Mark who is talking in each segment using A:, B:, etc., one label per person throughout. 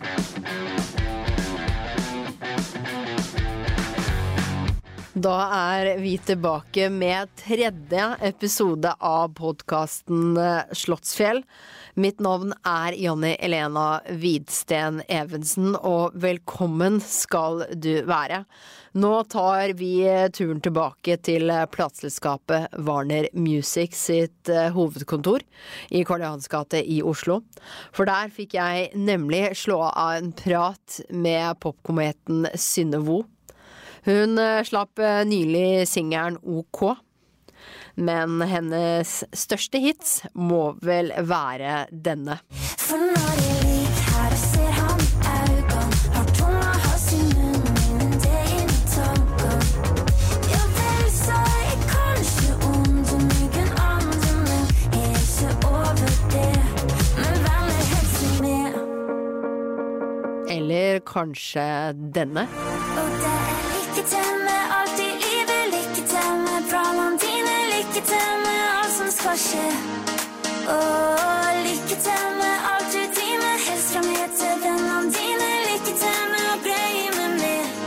A: we Da er vi tilbake med tredje episode av podkasten Slottsfjell. Mitt navn er Jonny Elena Hvidsten Evensen, og velkommen skal du være. Nå tar vi turen tilbake til plateselskapet Warner Music sitt eh, hovedkontor i Karl Johans gate i Oslo. For der fikk jeg nemlig slå av en prat med popkometen Synne Vo. Hun eh, slapp eh, nylig singelen OK. Men hennes største hits må vel være denne.
B: For når jeg ligger her og ser han øynene, har tunga hans i munnen min, det er inn tanke. Ja vel, sa jeg kanskje om du andre, men jeg er ikke over det. Men venner hilser med,
A: Eller kanskje denne.
B: og det er lykke til med alt i livet, lykke til med planene lykke til med alt som skal skje. Og lykke til med alt du driver, helst fra meg til vennene dine, lykke til med å greie med.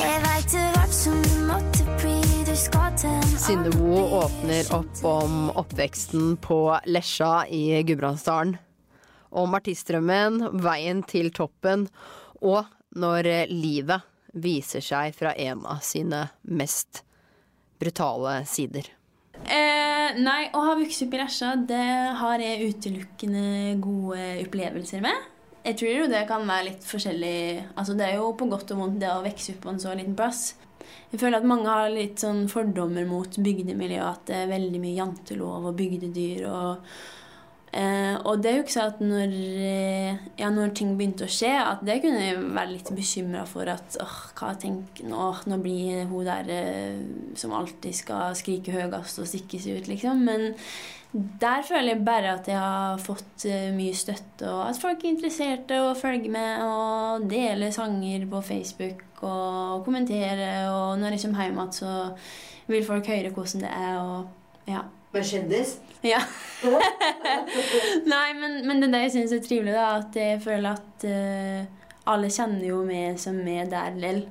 B: Jeg veit du vet som du måtte bli, du skal til en
A: Synne Vo åpner opp om oppveksten på Lesja i Gudbrandsdalen. Om artistdrømmen, veien til toppen, og når livet viser seg fra en av sine mest brutale sider.
C: Eh, nei, å ha vokst opp i Lesja, det har jeg utelukkende gode opplevelser med. Jeg tror jo det kan være litt forskjellig Altså Det er jo på godt og vondt det å vokse opp på en så liten plass. Jeg føler at mange har litt sånn fordommer mot bygdemiljøet. At det er veldig mye jantelov og bygdedyr. og Eh, og det er ikke sånn at når, eh, ja, når ting begynte å skje, at det kunne jeg være litt bekymra for at åh, hva tenker nå, nå blir hun der eh, som alltid skal skrike høyest og stikke seg ut, liksom. Men der føler jeg bare at jeg har fått eh, mye støtte, og at folk er interesserte og følger med og deler sanger på Facebook og kommenterer. Og når jeg kommer hjem igjen, så vil folk høre hvordan det er. og ja.
A: Med kjendis?
C: Ja. Nei, men, men det er det jeg syns er trivelig, da. At jeg føler at uh, alle kjenner jo meg som er der lell.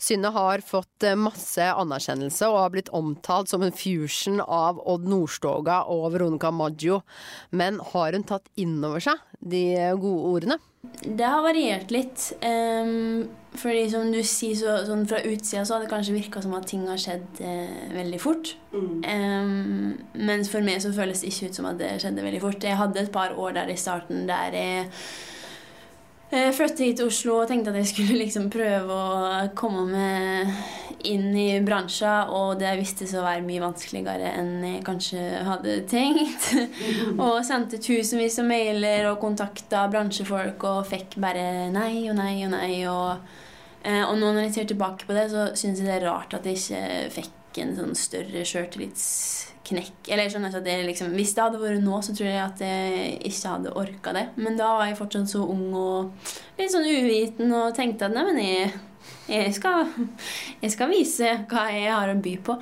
A: Synne har fått eh, masse anerkjennelse og har blitt omtalt som en fusion av Odd Nordstoga og Veronica Maggio. Men har hun tatt inn over seg de gode ordene?
C: Det har variert litt. Um, fordi som du sier, så, sånn fra utsida så har det kanskje virka som at ting har skjedd eh, veldig fort. Um, mens for meg så føles det ikke ut som at det skjedde veldig fort. Jeg hadde et par år der i starten der jeg eh, flyttet hit til Oslo og tenkte at jeg skulle liksom prøve å komme meg inn i bransjen, og det viste seg å være mye vanskeligere enn jeg kanskje hadde tenkt. og sendte tusenvis av mailer og kontakta bransjefolk og fikk bare nei og nei og nei. Og, eh, og nå når jeg ser tilbake på det, så syns jeg det er rart at jeg ikke fikk en sånn større sjøltillitsknekk. Eller sånn at det liksom, Hvis det hadde vært nå, så tror jeg at jeg ikke hadde orka det. Men da var jeg fortsatt så ung og litt sånn uviten og tenkte at nei, men jeg jeg skal, jeg skal vise hva jeg har å by på.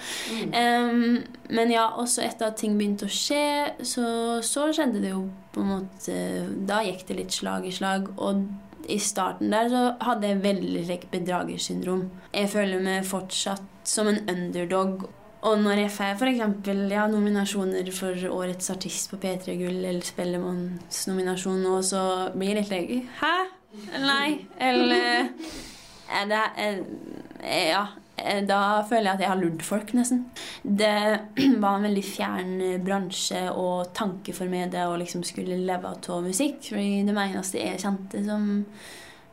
C: Um, men ja, også etter at ting begynte å skje, så, så skjedde det jo på en måte Da gikk det litt slag i slag. Og i starten der så hadde jeg veldig like, bedragersyndrom. Jeg føler meg fortsatt som en underdog. Og når jeg får f.eks. Ja, nominasjoner for Årets artist på P3 Gull eller Spellemannsnominasjon nå, så blir jeg litt like Hæ? Nei? Eller er det, er, ja, da føler jeg at jeg har lurt folk, nesten. Det var en veldig fjern bransje og tanke for meg det å liksom skulle leve av musikk. Fordi det eneste jeg kjente som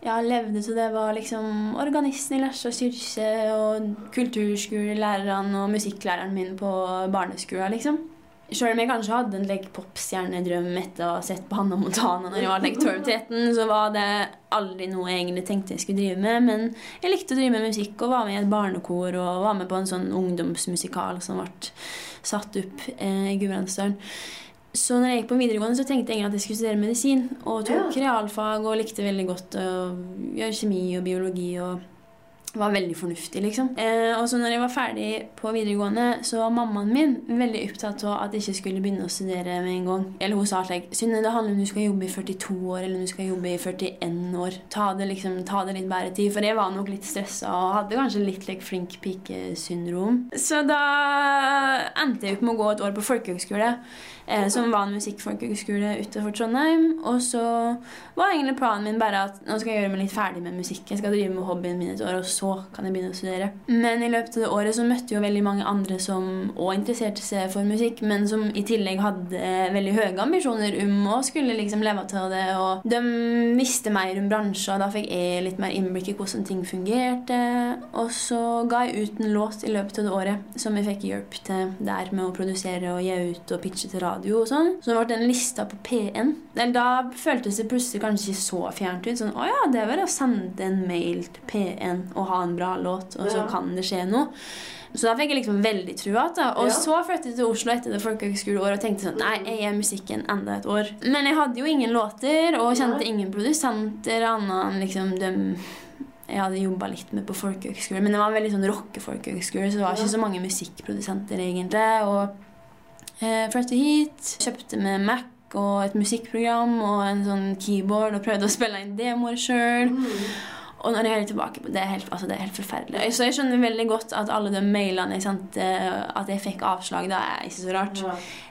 C: ja, levde til det, var liksom organisten i Lesja kirke og kulturskolelærerne og musikklæreren min på barneskolen, liksom. Sjøl om jeg kanskje hadde en like, popstjernedrøm etter å ha sett på Hanna Montana når jeg var like, 12-13, så var det aldri noe jeg egentlig tenkte jeg skulle drive med. Men jeg likte å drive med musikk og var med i et barnekor og var med på en sånn ungdomsmusikal som ble satt opp eh, i Gudbrandsdalen. Så når jeg gikk på videregående, så tenkte jeg at jeg skulle studere medisin. Og tok realfag og likte veldig godt å gjøre kjemi og biologi. og var veldig fornuftig, liksom. Eh, og så når jeg var ferdig på videregående, så var mammaen min veldig opptatt av at jeg ikke skulle begynne å studere med en gang. Eller hun sa slik Synne, det handler om du skal jobbe i 42 år, eller du skal jobbe i 41 år. Ta det liksom, ta det litt bedre tid. For jeg var nok litt stressa og hadde kanskje litt like, flink pike-syndrom. Så da endte jeg opp med å gå et år på folkehøgskole eh, som var en musikkfolkehøgskole utenfor Trondheim. Og så var egentlig planen min bare at nå skal jeg gjøre meg litt ferdig med musikk. Jeg skal drive med hobbyen min et år, og så kan jeg begynne å studere. Men i løpet av det året så møtte jeg jo veldig mange andre som òg interesserte seg for musikk, men som i tillegg hadde veldig høye ambisjoner om å skulle liksom leve til det. Og de visste mer om bransjen, og da fikk jeg litt mer innblikk i hvordan ting fungerte. Og så ga jeg ut en låt i løpet av det året som jeg fikk hjelp til der med å produsere og gi ut og pitche til radio og sånn. Så det ble en lista på P1. Eller da føltes det plutselig kanskje så fjernt ut. Sånn, å ja, det bare å sende en mail til P1 og ha en bra låt, og så
A: Ja.
C: kan det skje noe. Så da fikk jeg liksom veldig trua. Da. Og
A: Ja.
C: så flyttet jeg til Oslo etter det folkehøgskoleåret og tenkte sånn Nei, jeg gjør musikken enda et år. Men jeg hadde jo ingen låter og kjente ingen produsenter annet enn liksom dem jeg hadde jobba litt med på folkehøgskole. Men det var veldig sånn rocke-folkehøgskole, så det var ikke så mange musikkprodusenter egentlig. Og eh, flyttet hit, kjøpte med Mac og et musikkprogram og en sånn keyboard og prøvde å spille inn demoer sjøl. Og når jeg hører tilbake på det, er helt, altså det er helt forferdelig. Så jeg skjønner veldig godt at alle de mailene sendte, at jeg fikk avslag. Det er ikke så rart.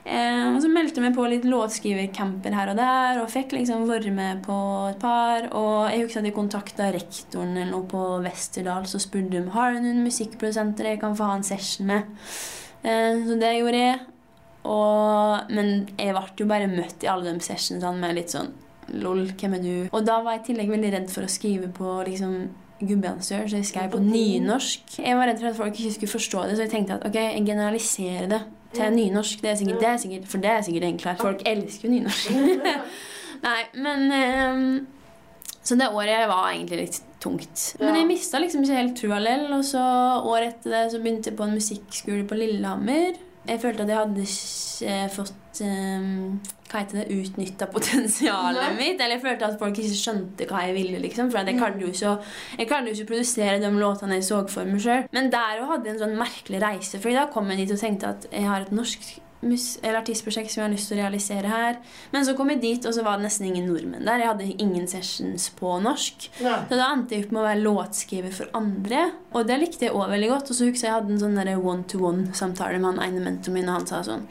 C: Eh, og så meldte jeg meg på litt låtskrivercamper her og der, og fikk liksom være med på et par. Og jeg husker at jeg kontakta rektoren eller noe på Westerdal så spurte de har du noen musikkprodusenter jeg kan få ha en session med. Eh, så det gjorde jeg. Og, men jeg ble jo bare møtt i alle de sessionene med litt sånn Lol, hvem er du? Og da var jeg i tillegg veldig redd for å skrive på liksom gubbeansør, så jeg skrev på nynorsk. Jeg var redd for at folk ikke skulle forstå det, så jeg tenkte at ok, jeg generaliserer det til nynorsk. Det er sikkert, det er sikkert, for det er sikkert enklere. Folk elsker jo nynorsk. Nei, men um, Så det året var egentlig litt tungt. Men jeg mista liksom ikke helt trua lell, og så året etter det så begynte jeg på en musikkskole på Lillehammer. Jeg følte at jeg hadde ikke fått um, hva heter det, utnytta potensialet mitt. Eller jeg følte at folk ikke skjønte hva jeg ville. liksom, For jeg klarte jo ikke å jeg klarte jo ikke å produsere de låtene jeg så for meg sjøl. Men der òg hadde jeg en sånn merkelig reise. For da kom jeg dit og tenkte at jeg har et norsk artistprosjekt som jeg har lyst til å realisere her. Men så kom jeg dit, og så var det nesten ingen nordmenn der. Jeg hadde ingen sessions på norsk.
A: Nei.
C: Så da endte jeg opp med å være låtskriver for andre. Og det likte jeg òg veldig godt. Og så husker jeg jeg hadde en sånn one-to-one-samtale med han ene mentoren min, og han sa sånn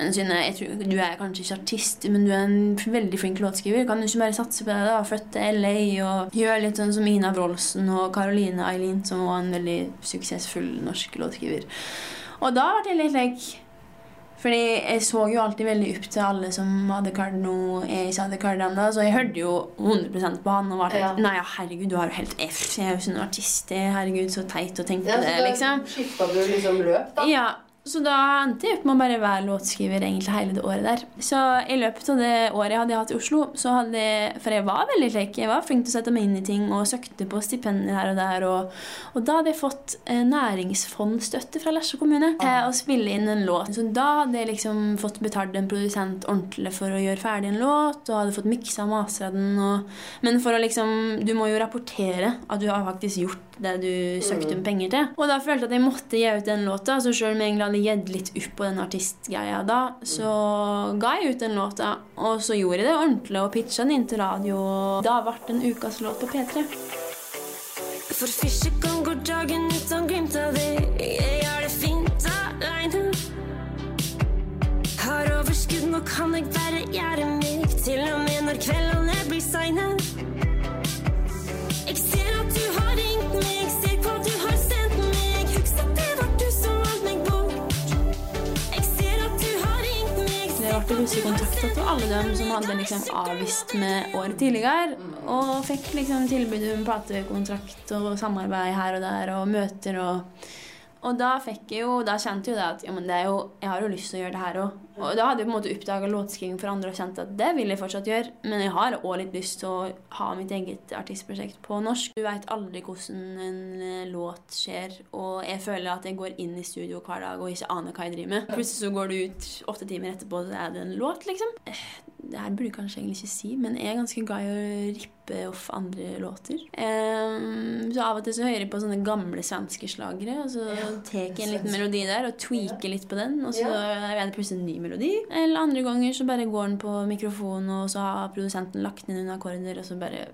C: jeg tror, Du er kanskje ikke artist, men du er en veldig flink låtskriver. Kan du ikke bare satse på det? da? Flytte til LA og gjøre litt sånn som Ina Wroldsen og Caroline Eileen, som var en veldig suksessfull norsk låtskriver. Og da ble jeg litt like fordi jeg så jo alltid veldig opp til alle som hadde jeg ikke hadde ennå. Så jeg hørte jo 100 på han og var helt
A: Ja.
C: Nei, ja, herregud, du har jo helt F. Jeg er jo sånn artist. Herregud, så teit å tenke
A: Ja,
C: på
A: så
C: det, liksom.
A: skifta du liksom løp, da?
C: Ja, så da endte jeg opp med å bare være låtskriver egentlig hele det året der. Så i løpet av det året jeg hadde hatt i Oslo, så hadde jeg For jeg var veldig flink. Jeg var flink til å sette meg inn i ting og søkte på stipender her og der. Og, og da hadde jeg fått eh, næringsfondstøtte fra Lesja kommune til å spille inn en låt. Så da hadde jeg liksom fått betalt en produsent ordentlig for å gjøre ferdig en låt, og hadde fått miksa og mastra den. Og, men for å liksom Du må jo rapportere at du har faktisk gjort det du søkte om penger til. Og da følte jeg at jeg måtte gi ut den låta, så sjøl om jeg egentlig hadde gitt litt opp på den artistgreia da, så ga jeg ut den låta. Og så gjorde jeg det ordentlig og pitcha den inn til radio. Da ble det en ukas låt på P3.
B: For fyrstegang går dagen uten glimt av deg. Jeg har det fint aleine. Har overskudd, nå kan jeg bare gjøre meg. Til og med når kveldene
C: plutselig kontakta til alle dem som hadde liksom avvist med året tidligere. Og fikk liksom tilbud om platekontrakt og samarbeid her og der og møter og Og da jo, da kjente jo det at ja, men det jo, jeg har jo lyst til å gjøre det her òg. Og da hadde jeg på en måte oppdaga låtskriving for andre og kjent at det vil jeg fortsatt gjøre. Men jeg har òg litt lyst til å ha mitt eget artistprosjekt på norsk. Du veit aldri hvordan en eh, låt skjer, og jeg føler at jeg går inn i studio hver dag og ikke aner hva jeg driver med. Plutselig så går du ut åtte timer etterpå, så er det en låt, liksom. Det her burde jeg kanskje egentlig ikke si, men jeg er ganske glad i å rippe off andre låter. Um, så av og til så hører jeg på sånne gamle svenske slagere, og så tar jeg en liten melodi der og tweaker litt på den, og så er det plutselig en ny melodi. Eller andre ganger så bare går den på mikrofonen, og så har produsenten lagt ned noen akkorder, og så bare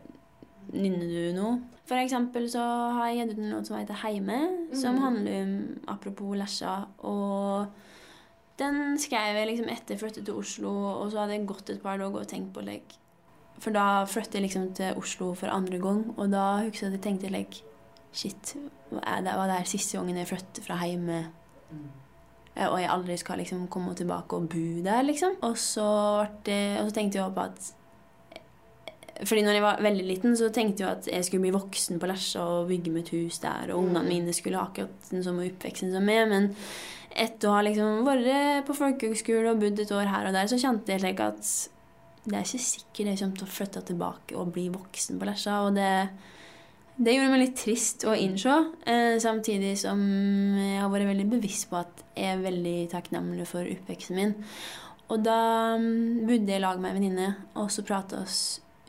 C: nynner du noe. For eksempel så har jeg gitt ut en låt som heter Heime, som handler om apropos Lesja. Og den skrev jeg liksom etter jeg flyttet til Oslo, og så hadde jeg gått et par dager og tenkt på like, For da flyttet jeg liksom til Oslo for andre gang, og da husker jeg at jeg tenkte like, Shit, det, var det her siste gangen jeg flyttet fra hjemme? Mm. Og jeg aldri skal liksom komme tilbake og bo der, liksom. Og så, det, og så tenkte jeg på at fordi når jeg var veldig liten, så tenkte jeg at jeg skulle bli voksen på Lesja og bygge mitt hus der, og ungene mine skulle ha akkurat den samme oppveksten som meg. Men etter å ha liksom vært på folkehøgskole og bodd et år her og der, så kjente jeg slik at det er ikke sikkert jeg kommer til å flytte tilbake og bli voksen på Lesja. Og det, det gjorde meg litt trist å innse, eh, samtidig som jeg har vært veldig bevisst på at jeg er veldig takknemlig for oppveksten min. Og da mm, bodde jeg i lag med ei venninne, og så prata oss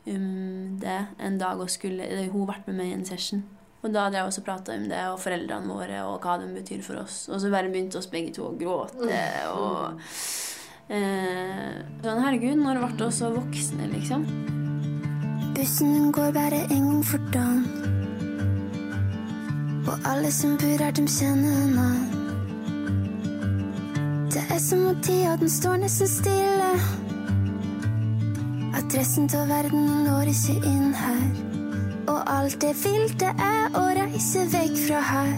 C: om det en dag og skulle Hun ble med meg i en session. Og da drev vi også prata om det, og foreldrene våre, og hva de betyr for oss. Og så bare begynte oss begge to å gråte, og eh, Sånn, herregud, når ble vi så voksne, liksom?
B: Bussen går bare en gang for dagen. Og alle som bor her, de kjenner en. Det er som om tida den står nesten stille. Adressen til verden når ikke inn her. Og alt jeg vil, det er å reise vekk fra her.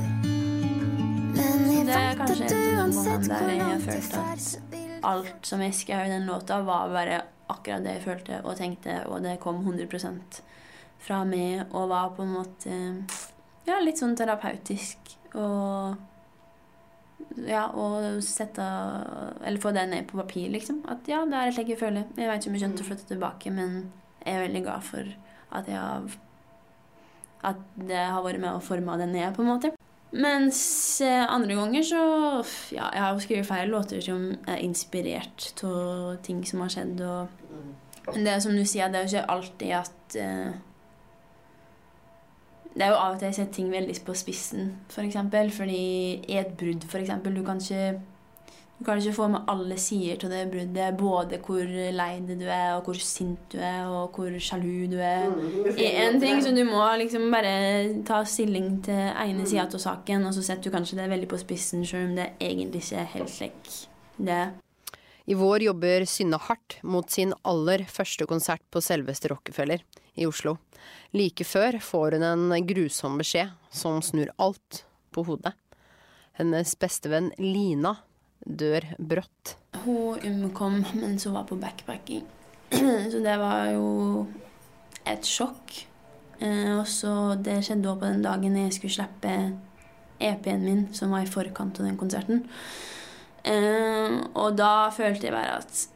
B: Men jeg vet at uansett hvor langt jeg
C: at
B: så vil
C: alt som jeg skrev i den låta, var bare akkurat det jeg følte og tenkte, og det kom 100 fra meg og var på en måte ja, litt sånn terapeutisk. Og ja, og sette Eller få det ned på papir, liksom. At ja, det er slik jeg føler. Jeg vet ikke om jeg skjønte å flytte tilbake, men jeg er veldig glad for at jeg har At det har vært med å forme den jeg på en måte. Mens eh, andre ganger så Ja, jeg har skrevet flere låter som er inspirert av ting som har skjedd, og det er som du sier, det er jo ikke alltid at uh, Det er jo av og til jeg setter ting veldig på spissen, for eksempel. Fordi i et brudd, for eksempel, du kan ikke du kan ikke få med alle sider av det bruddet. Både hvor lei deg du er, og hvor sint du er, og hvor sjalu du er. I en ting, Så du må liksom bare ta stilling til ene sida av saken, og så setter du kanskje det veldig på spissen, selv om det egentlig ikke er helt slik det.
A: I vår jobber Synne hardt mot sin aller første konsert på selveste Rockefeller i Oslo. Like før får hun en grusom beskjed som snur alt på hodet. Hennes bestevenn Lina dør brått.
C: Hun omkom mens hun var på backpacking. så det var jo et sjokk. Eh, og så Det skjedde også på den dagen jeg skulle slippe EP-en min, som var i forkant av den konserten. Eh, og da følte jeg bare at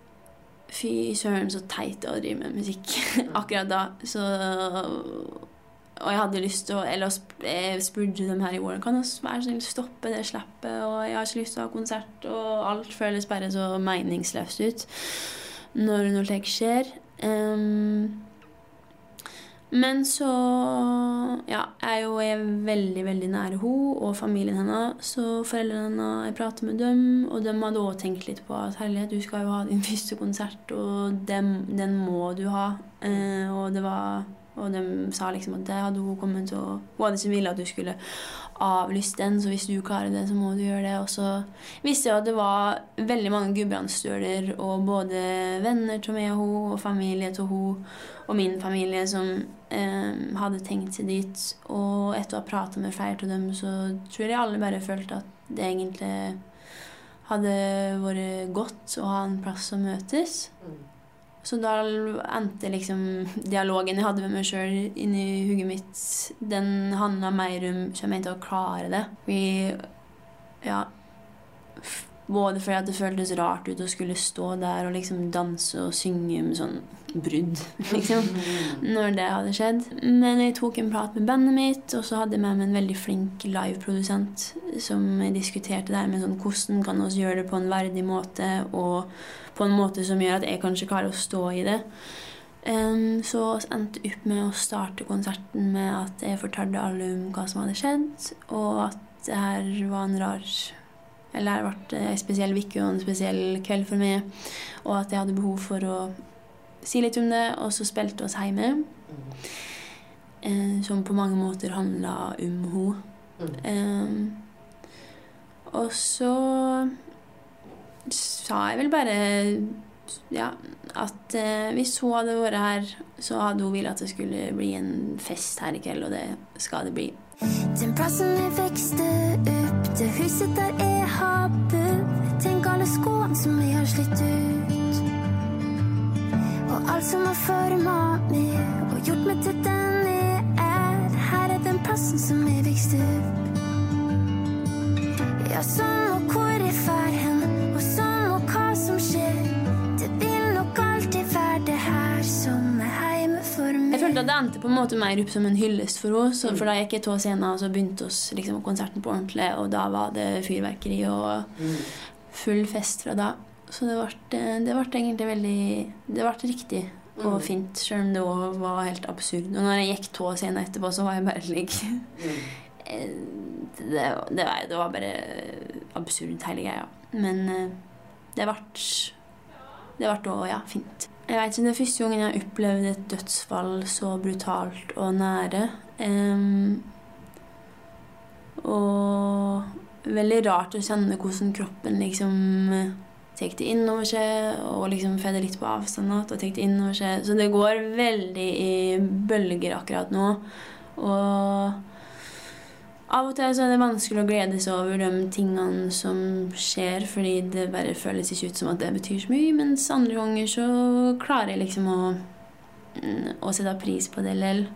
C: Fy søren, så teit å drive med musikk akkurat da. Så Og jeg hadde lyst til å Eller jeg spurte dem her i Warren kan du være snill stoppe det slappet, og jeg har ikke lyst til å ha konsert, og alt føles bare så meningsløst ut når noe slikt skjer. Um, men så Ja, jeg er jo jeg veldig, veldig nære henne og familien hennes. Så foreldrene hennes, jeg prater med dem, og de hadde også tenkt litt på at herlighet, du skal jo ha din første konsert, og den, den må du ha. Eh, og det var og de sa liksom at det hadde hun kommet til å Hun hadde ikke villet at du skulle avlyse den, så hvis du klarer det, så må du gjøre det. Og så visste jeg at det var veldig mange gudbrandsstøler og både venner til meg og hun, og familie til hun, og min familie som eh, hadde tenkt seg dit. Og etter å ha pratet med flere av dem, så tror jeg alle bare følte at det egentlig hadde vært godt å ha en plass å møtes. Så da endte liksom dialogen jeg hadde med meg sjøl inni hugget mitt, den handla mer om Kommer jeg til å klare det? Vi Ja. Både fordi at det føltes rart ut å skulle stå der og liksom danse og synge med sånn brudd, liksom, når det hadde skjedd. Men jeg tok en prat med bandet mitt, og så hadde jeg med meg en veldig flink liveprodusent som diskuterte det her med sånn hvordan kan vi gjøre det på en verdig måte, og på en måte som gjør at jeg kanskje klarer å stå i det. Um, så endte opp med å starte konserten med at jeg fortalte alle om hva som hadde skjedd, og at det her var en rar eller det har vært en spesiell uke og en spesiell kveld for meg. Og at jeg hadde behov for å si litt om det. Og så spilte vi hjemme. Eh, som på mange måter handla om henne. Eh, og så sa jeg vel bare ja, at eh, hvis hun hadde vært her, så hadde hun villet at det skulle bli en fest her i kveld, og det skal det bli.
B: Den plassen vi vokste opp, det huset der jeg har bodd. Tenk alle skoene som jeg har slitt ut. Og alt som har forma meg og gjort meg til den jeg er. Her er den plassen som jeg vokste opp. Ja, sånn og hvor jeg fer hen, det
C: endte på en måte mer opp som en hyllest for henne. Så for da gikk jeg to scener, og så begynte oss liksom konserten på ordentlig, og da var det fyrverkeri og full fest fra da. Så det ble, det ble egentlig veldig Det ble riktig og fint, selv om det også var helt absurd. Og når jeg gikk to scener etterpå, så var jeg bare slik Eh, det, det, var, det var bare absurd, hele greia. Men eh, det ble Det ble òg, ja, fint. Jeg vet ikke, Det er første gangen jeg har opplevd et dødsfall så brutalt og nære. Um, og veldig rart å kjenne hvordan kroppen liksom eh, tar det inn over seg, og liksom får det litt på avstand igjen, og tar inn over seg. Så det går veldig i bølger akkurat nå. Og av og til så er det vanskelig å glede seg over de tingene som skjer, fordi det bare føles ikke ut som at det betyr så mye, mens andre ganger så klarer jeg liksom å, mm, å sette pris på det likevel.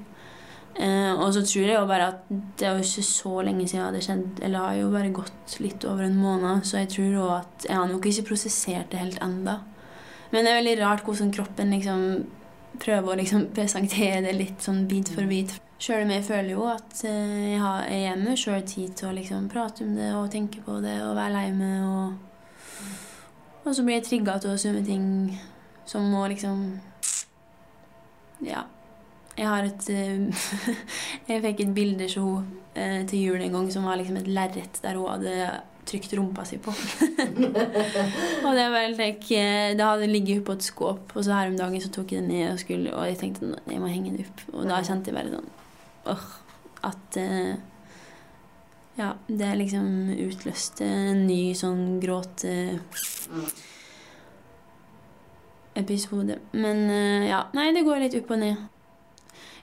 C: Eh, og så tror jeg jo bare at det er jo ikke så lenge siden det skjedde, eller har jo bare gått litt over en måned, så jeg tror òg at jeg har nok ikke prosessert det helt enda. Men det er veldig rart hvordan kroppen liksom prøver å liksom presentere det litt sånn bit for bit. Sjøl om jeg føler jo at eh, jeg har jeg gir meg sjøl tid til å liksom prate om det og tenke på det og være lei meg. Og, og så blir jeg trigga til å summe ting som må liksom Ja. Jeg har et eh, Jeg fikk et bilde til henne eh, til jul en gang som var liksom et lerret der hun hadde trykt rumpa si på. og det var helt det hadde ligget oppå et skåp, og så her om dagen så tok jeg det ned og skulle Og jeg tenkte "Nei, jeg må henge det opp. Og da kjente jeg bare sånn åh, At eh, Ja, det liksom utløste en ny sånn gråte episode. Men eh, ja, nei, det går litt opp og ned.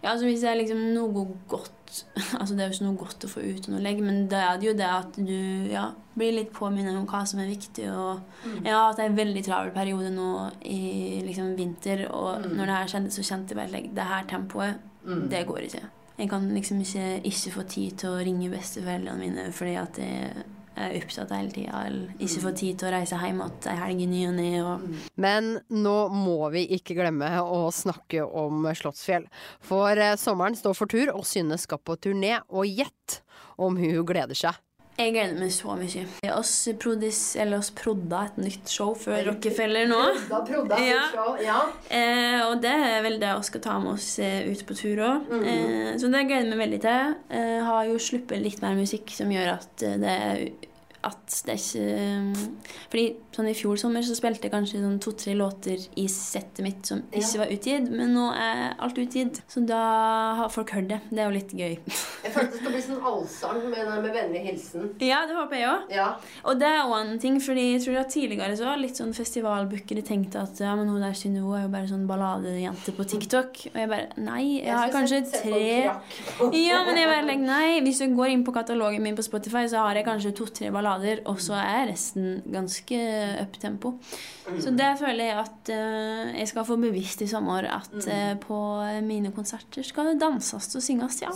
C: Ja, altså Hvis det er liksom noe godt Altså Det er jo ikke noe godt å få ut noe legg, men da er det jo det at du ja, blir litt påminnet om hva som er viktig. Og Jeg har hatt en veldig travel periode nå i liksom vinter, og når det her skjedde, så kjente jeg bare at det her tempoet, det går ikke. Jeg kan liksom ikke, ikke få tid til å ringe besteforeldrene mine fordi at jeg er opptatt hele tida, eller ikke få tid til å reise hjem igjen ei helg i ny og ne. Og
A: Men nå må vi ikke glemme å snakke om Slottsfjell. For eh, sommeren står for tur, og Synne skal på turné. Og gjett om hun gleder seg.
C: Jeg gleder meg så mye. Oss, prodis, eller oss prodda et nytt show før Rockefeller nå. Ja. Eh, og det er vel det vi skal ta med oss eh, ut på tur òg. Eh, så det gleder jeg meg veldig til. Eh, har jo sluppet litt mer musikk som gjør at eh, det er at det er ikke eh, Fordi sånn i fjor sommer så spilte jeg kanskje sånn to-tre låter i settet mitt som ikke var utgitt, men nå er alt utgitt. Så da har folk hørt det. Det er jo litt gøy.
A: Jeg følte det skal bli sånn allsang med, med vennlig hilsen.
C: ja, det håper jeg òg.
A: Ja.
C: Og det er òg en ting, fordi jeg tror at tidligere så har litt sånn festivalbookere tenkte at ja, men hun der Synnøve er jo bare sånn balladejente på TikTok. Og jeg bare Nei, jeg har kanskje tre Ja, men jeg bare like, nei, Hvis du går inn på katalogen min på Spotify, så har jeg kanskje to-tre ballader, bader, og så er resten ganske uptempo. Mm. Så det føler jeg at uh, jeg skal få bevisst i sommer at uh, på mine konserter skal det danses og synges, ja.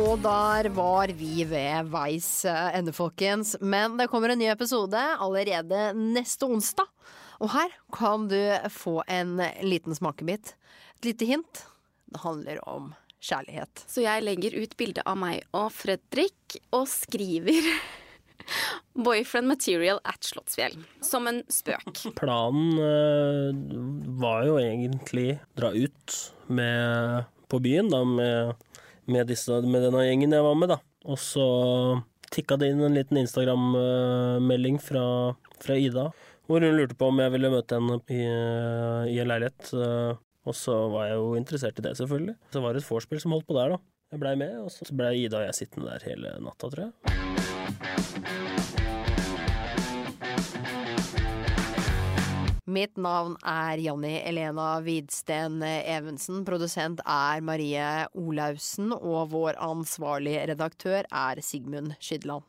A: Og der var vi ved veis eh, ende, folkens. Men det kommer en ny episode allerede neste onsdag. Og her kan du få en liten smakebit. Et lite hint. Det handler om kjærlighet.
D: Så jeg legger ut bilde av meg og Fredrik og skriver Boyfriend material at Slottsfjell. Som en spøk.
E: Planen eh, var jo egentlig dra ut med, på byen da, med, med, disse, med denne gjengen jeg var med, da. Og så tikka det inn en liten Instagram-melding fra, fra Ida, hvor hun lurte på om jeg ville møte henne i, i en leilighet. eh, Og så var jeg jo interessert i det, selvfølgelig. Så var det et vorspiel som holdt på der, da. Jeg blei med, og så blei Ida og jeg sittende der hele natta, tror jeg.
A: Mitt navn er Janni Elena Hvidsten Evensen. Produsent er Marie Olaussen, og vår ansvarlige redaktør er Sigmund Skydland.